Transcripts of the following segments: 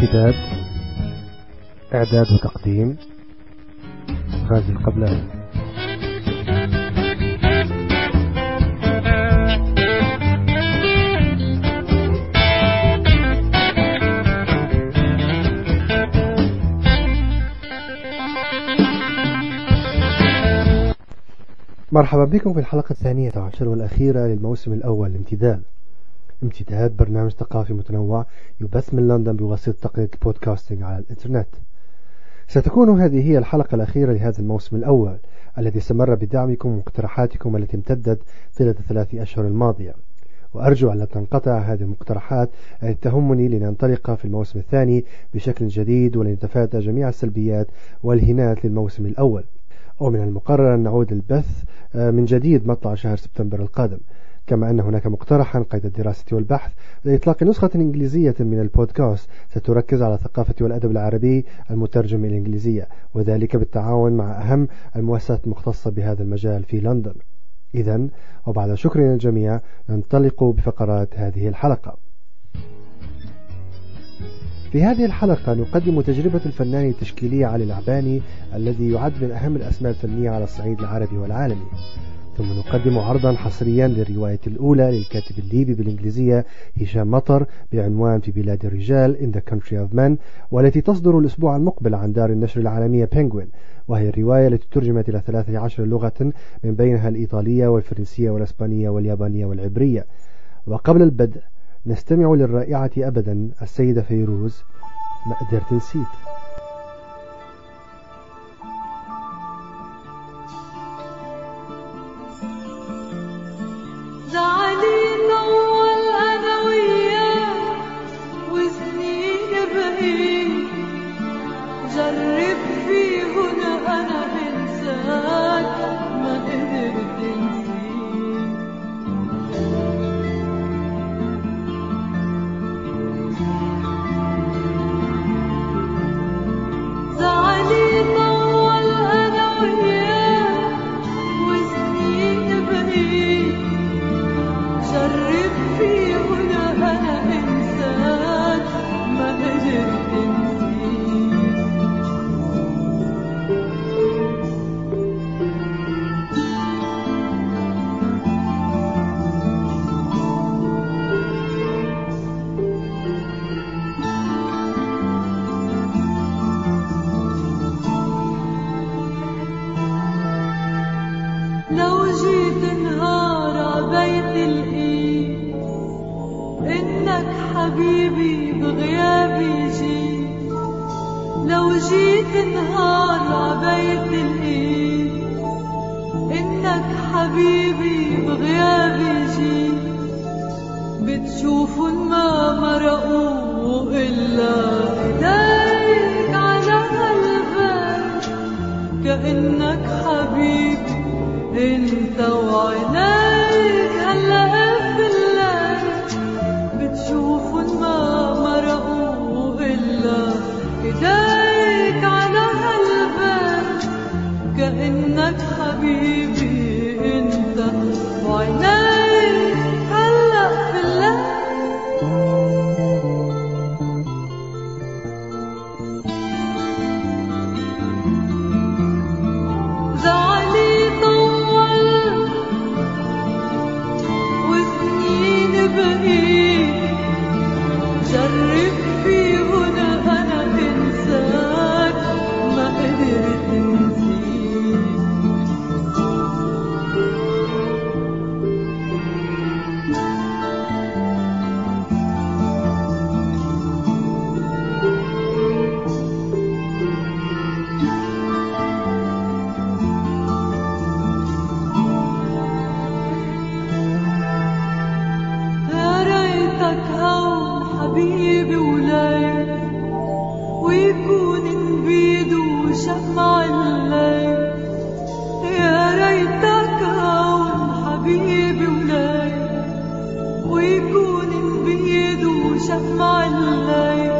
امتداد إعداد وتقديم غازي القبلاني مرحبا بكم في الحلقة الثانية عشر والأخيرة للموسم الأول امتداد امتداد برنامج ثقافي متنوع يبث من لندن بواسطة تقنية البودكاستنج على الإنترنت. ستكون هذه هي الحلقة الأخيرة لهذا الموسم الأول الذي استمر بدعمكم ومقترحاتكم التي امتدت طيلة الثلاث أشهر الماضية. وأرجو أن لا تنقطع هذه المقترحات التي تهمني لننطلق في الموسم الثاني بشكل جديد ولنتفادى جميع السلبيات والهنات للموسم الأول. ومن المقرر أن نعود البث آه، من جديد مطلع شهر سبتمبر القادم. كما أن هناك مقترحا قيد الدراسة والبحث. لإطلاق نسخة إنجليزية من البودكاست ستركز على الثقافة والأدب العربي المترجم إلى الإنجليزية. وذلك بالتعاون مع أهم المؤسسات المختصة بهذا المجال في لندن. إذا وبعد شكر للجميع ننطلق بفقرات هذه الحلقة. في هذه الحلقة نقدم تجربة الفنان التشكيلي علي العباني الذي يعد من أهم الأسماء الفنية على الصعيد العربي والعالمي. ثم نقدم عرضا حصريا للرواية الأولى للكاتب الليبي بالإنجليزية هشام مطر بعنوان في بلاد الرجال In the Country of Men والتي تصدر الأسبوع المقبل عن دار النشر العالمية بينغوين وهي الرواية التي ترجمت إلى 13 لغة من بينها الإيطالية والفرنسية والأسبانية واليابانية والعبرية. وقبل البدء نستمع للرائعة أبدا السيدة فيروز جرب فيهن أنا إنسان. ما قدرت انساك بتشوفوا ما مرقوا إلا إيديك على قلبك كأنك حبيبي انت وعينيك هلا في الليل بتشوفن ما مرقوا إلا إيديك على قلبك كأنك حبيبي انت وعينيك الليل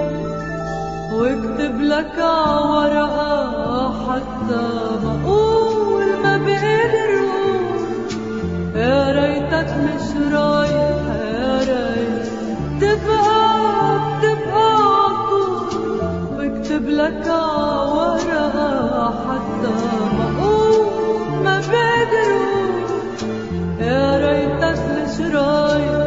واكتب لك عورقة حتى ما أقول ما بقدر يا ريتك مش رايح يا ريت تبقى تبقى عطول واكتب لك عورقة حتى ما أقول ما بقدر يا ريتك مش رايح.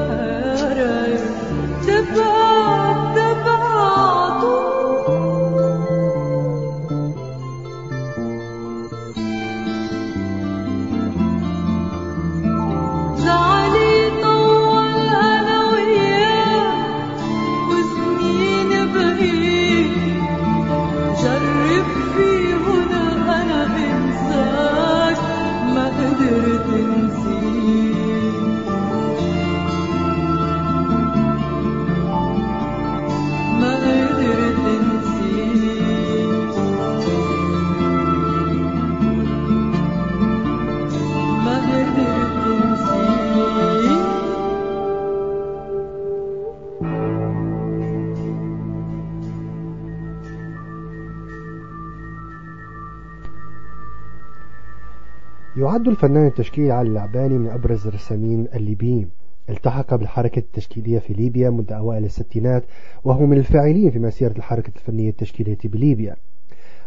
يعد الفنان التشكيلي علي العباني من أبرز الرسامين الليبيين. التحق بالحركة التشكيلية في ليبيا منذ أوائل الستينات وهو من الفاعلين في مسيرة الحركة الفنية التشكيلية بليبيا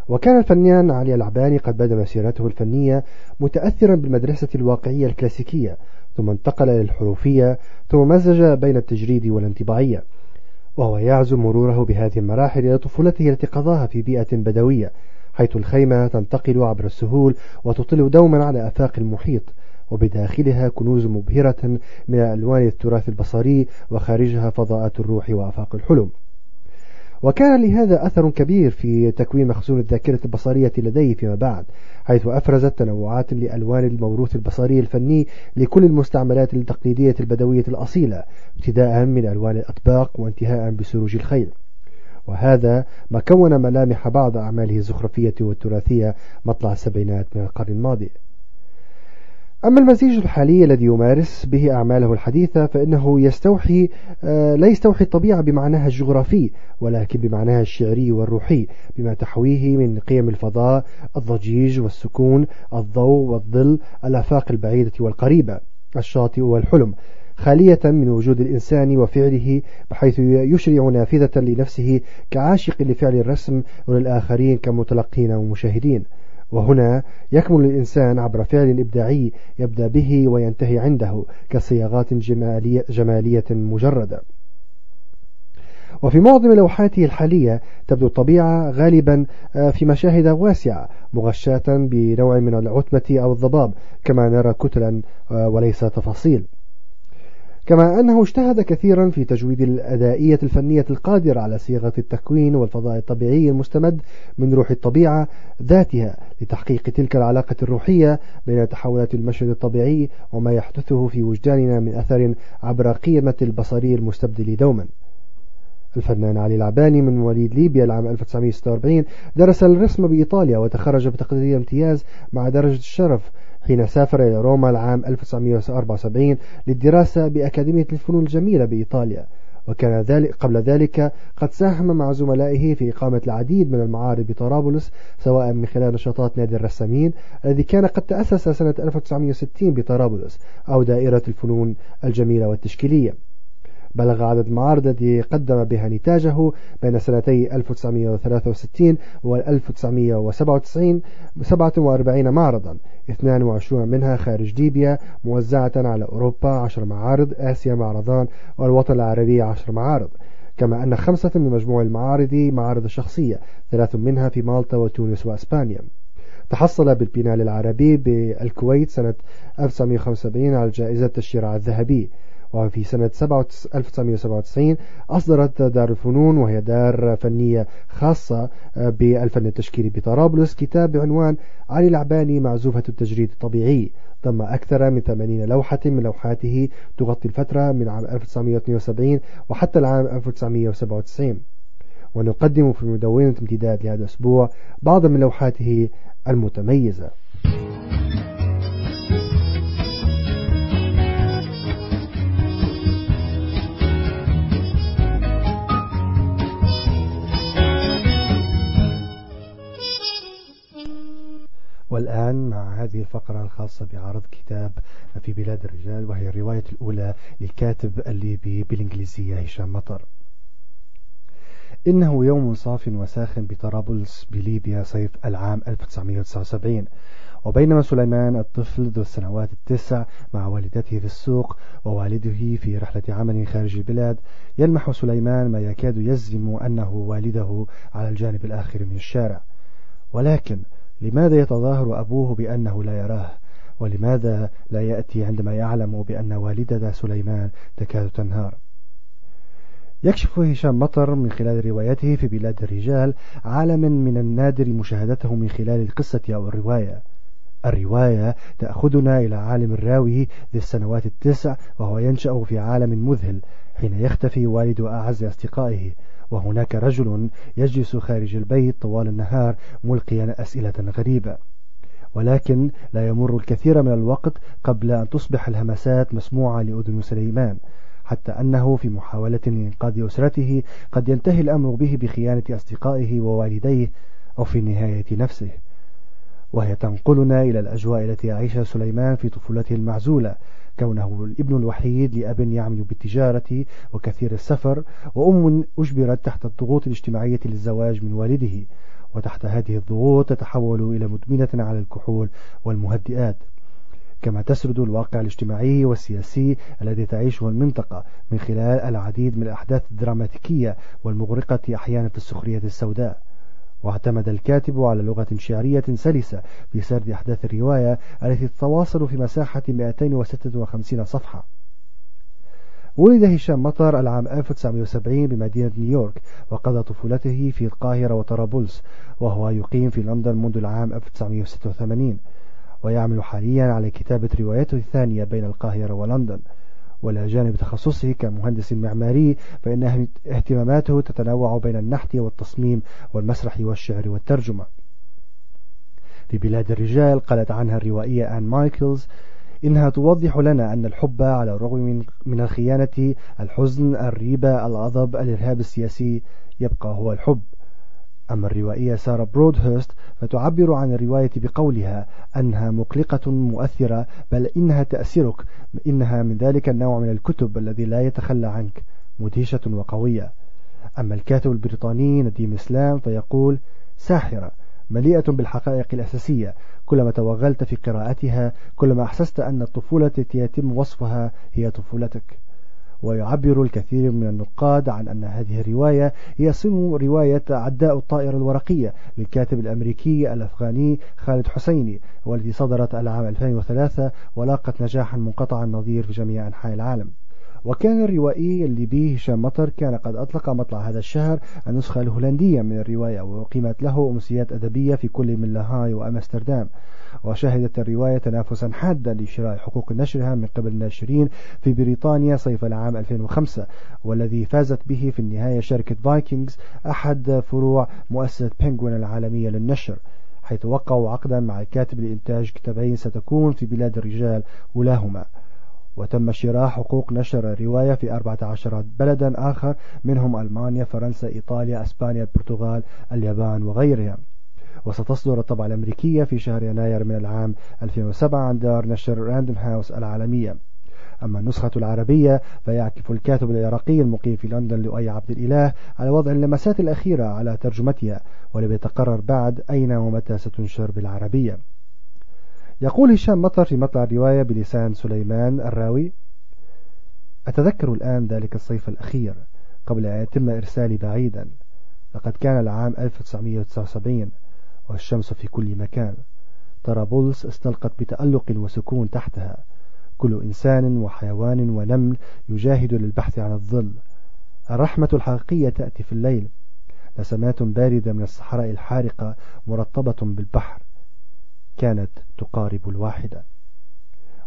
وكان الفنان علي العباني قد بدأ مسيرته الفنية متأثرا بالمدرسة الواقعية الكلاسيكية ثم انتقل إلى الحروفية ثم مزج بين التجريد والانطباعية. وهو يعزو مروره بهذه المراحل إلى طفولته التي قضاها في بيئة بدوية. حيث الخيمة تنتقل عبر السهول وتطل دوما على آفاق المحيط وبداخلها كنوز مبهرة من ألوان التراث البصري وخارجها فضاءات الروح وآفاق الحلم. وكان لهذا أثر كبير في تكوين مخزون الذاكرة البصرية لديه فيما بعد حيث أفرزت تنوعات لألوان الموروث البصري الفني لكل المستعملات التقليدية البدوية الأصيلة ابتداء من ألوان الأطباق وانتهاء بسروج الخيل. وهذا ما كون ملامح بعض أعماله الزخرفية والتراثية مطلع السبعينات من القرن الماضي. أما المزيج الحالي الذي يمارس به أعماله الحديثة فإنه يستوحي آه، لا يستوحي الطبيعة بمعناها الجغرافي ولكن بمعناها الشعري والروحي بما تحويه من قيم الفضاء الضجيج والسكون الضوء والظل الآفاق البعيدة والقريبة الشاطئ والحلم. خالية من وجود الإنسان وفعله بحيث يشرع نافذة لنفسه كعاشق لفعل الرسم وللآخرين كمتلقين ومشاهدين. وهنا يكمل الإنسان عبر فعل إبداعي يبدأ به وينتهي عنده كصياغات جمالية, جمالية مجردة. وفي معظم لوحاته الحالية تبدو الطبيعة غالبا آه، في مشاهد واسعة مغشاة بنوع من العتمة أو الضباب كما نرى كتلا آه، وليس تفاصيل. كما أنه اجتهد كثيرا في تجويد الأدائية الفنية القادرة على صياغة التكوين والفضاء الطبيعي المستمد من روح الطبيعة ذاتها لتحقيق تلك العلاقة الروحية بين تحولات المشهد الطبيعي وما يحدثه في وجداننا من أثر عبر قيمة البصري المستبدل دوما. الفنان علي العباني من مواليد ليبيا العام 1946 درس الرسم بإيطاليا وتخرج بتقدير امتياز مع درجة الشرف حين سافر إلى روما العام 1974 للدراسة بأكاديمية الفنون الجميلة بإيطاليا. وكان ذلك قبل ذلك قد ساهم مع زملائه في إقامة العديد من المعارض بطرابلس سواء من خلال نشاطات نادي الرسامين الذي كان قد تأسس سنة 1960 بطرابلس أو دائرة الفنون الجميلة والتشكيلية. بلغ عدد المعارض التي قدم بها نتاجه بين سنتي 1963 و 1997 47 معرضا 22 منها خارج ليبيا موزعة على أوروبا 10 معارض آسيا معرضان والوطن العربي 10 معارض. كما أن خمسة من مجموع المعارض معارض شخصية ثلاث منها في مالطا وتونس وأسبانيا. تحصل بالبنال العربي بالكويت سنة 1975 على جائزة الشراع الذهبي. وفي سنة 1997 أصدرت دار الفنون وهي دار فنية خاصة آه، بالفن التشكيلي بطرابلس. كتاب بعنوان علي العباني معزوفة التجريد الطبيعي. ضم أكثر من 80 لوحة من لوحاته تغطي الفترة من عام 1972 وحتى العام 1997 ونقدم في مدونة امتداد لهذا الأسبوع بعض من لوحاته المتميزة. والآن مع هذه الفقرة الخاصة بعرض كتاب في بلاد الرجال وهي الرواية الأولى للكاتب الليبي بالإنجليزية هشام مطر. إنه يوم صاف وساخن بطرابلس بليبيا صيف العام 1979 وبينما سليمان الطفل ذو السنوات التسع مع والدته في السوق ووالده في رحلة عمل خارج البلاد يلمح سليمان ما يكاد يزعم أنه والده على الجانب الآخر من الشارع. ولكن لماذا يتظاهر أبوه بأنه لا يراه؟ ولماذا لا يأتي عندما يعلم بأن والدة سليمان تكاد تنهار؟ يكشف هشام مطر من خلال روايته في بلاد الرجال عالما من النادر مشاهدته من خلال القصة أو الرواية. الرواية تأخذنا إلى عالم الراوي ذي السنوات التسع وهو ينشأ في عالم مذهل حين يختفي والد أعز أصدقائه. وهناك رجل يجلس خارج البيت طوال النهار ملقيا أسئلة غريبة. ولكن لا يمر الكثير من الوقت قبل أن تصبح الهمسات مسموعة لأذن سليمان حتى أنه في محاولة لإنقاذ أسرته قد ينتهي الأمر به بخيانة أصدقائه ووالديه أو في النهاية نفسه. وهي تنقلنا إلى الأجواء التي يعيشها سليمان في طفولته المعزولة كونه الابن الوحيد لأب يعمل بالتجارة وكثير السفر وأم أجبرت تحت الضغوط الاجتماعية للزواج من والده وتحت هذه الضغوط تتحول إلى مدمنة على الكحول والمهدئات. كما تسرد الواقع الاجتماعي والسياسي الذي تعيشه المنطقة من خلال العديد من الأحداث الدراماتيكية والمغرقة أحيانا في السخرية السوداء. واعتمد الكاتب على لغة شعرية سلسة في سرد أحداث الرواية التي تتواصل في مساحة 256 صفحة. ولد هشام مطر العام 1970 بمدينة نيويورك وقضى طفولته في القاهرة وطرابلس وهو يقيم في لندن منذ العام 1986 ويعمل حاليا على كتابة روايته الثانية بين القاهرة ولندن. ولا جانب تخصصه كمهندس معماري فإن اهتماماته تتنوع بين النحت والتصميم والمسرح والشعر والترجمة. في بلاد الرجال قالت عنها الروائية آن مايكلز إنها توضح لنا أن الحب على الرغم من, الخيانة الحزن الريبة الغضب الإرهاب السياسي يبقى هو الحب. أما الروائية سارة برودهurst فتعبر عن الرواية بقولها أنها مقلقة مؤثرة بل إنها تأثرك إنها من ذلك النوع من الكتب الذي لا يتخلى عنك مدهشة وقوية. أما الكاتب البريطاني نديم إسلام فيقول ساحرة مليئة بالحقائق الأساسية. كلما توغلت في قراءتها كلما أحسست أن الطفولة التي يتم وصفها هي طفولتك. ويعبر الكثير من النقاد عن أن هذه الرواية هي صن رواية عداء الطائرة الورقية للكاتب الأمريكي الأفغاني خالد حسيني والتي صدرت العام 2003 ولاقت نجاحا منقطع النظير في جميع أنحاء العالم. وكان الروائي الليبي هشام مطر كان قد أطلق مطلع هذا الشهر النسخة الهولندية من الرواية وأقيمت له أمسيات أدبية في كل من لاهاي وأمستردام. وشهدت الرواية تنافسا حادا لشراء حقوق نشرها من قبل الناشرين في بريطانيا صيف العام 2005 والذي فازت به في النهاية شركة فايكنجز أحد فروع مؤسسة بينغوين العالمية للنشر حيث وقعوا عقدا مع الكاتب لإنتاج كتابين ستكون في بلاد الرجال ولاهما. وتم شراء حقوق نشر الرواية في 14 بلدا آخر منهم ألمانيا فرنسا إيطاليا أسبانيا البرتغال اليابان وغيرها. وستصدر الطبعة الأمريكية في شهر يناير من العام 2007 عن دار نشر راندوم هاوس العالمية. أما النسخة العربية فيعكف الكاتب العراقي المقيم في لندن لؤي عبد الإله على وضع اللمسات الأخيرة على ترجمتها ولم يتقرر بعد أين ومتى ستنشر بالعربية. يقول هشام مطر في مطلع الرواية بلسان سليمان الراوي أتذكر الآن ذلك الصيف الأخير قبل أن يتم إرسالي بعيدا. لقد كان العام 1979 والشمس في كل مكان. طرابلس استلقت بتألق وسكون تحتها. كل إنسان وحيوان ونمل يجاهد للبحث عن الظل. الرحمة الحقيقية تأتي في الليل. نسمات باردة من الصحراء الحارقة مرطبة بالبحر. كانت تقارب الواحدة.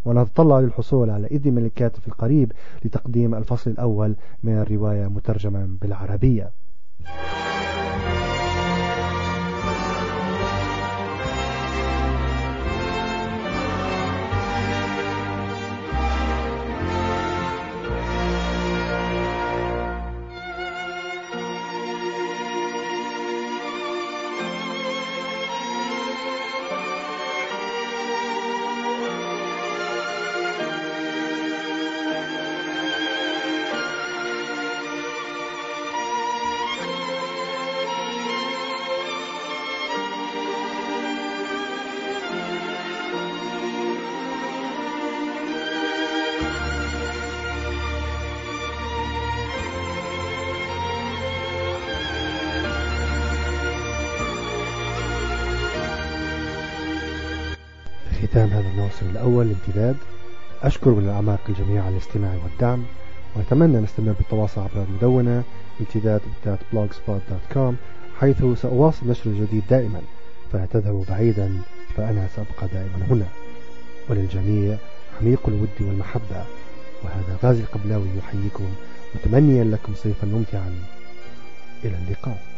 ونتطلع للحصول على إذن من الكاتب القريب لتقديم الفصل الأول من الرواية مترجما بالعربية. ختام هذا الموسم الأول الامتداد أشكر من الأعماق الجميع على الاستماع والدعم وأتمنى أن نستمر بالتواصل عبر المدونة امتداد.blogspot.com حيث سأواصل نشر الجديد دائما فلا تذهبوا بعيدا فأنا سأبقى دائما هنا. وللجميع عميق الود والمحبة. وهذا غازي القبلاوي يحييكم متمنيا لكم صيفا ممتعا. إلى اللقاء.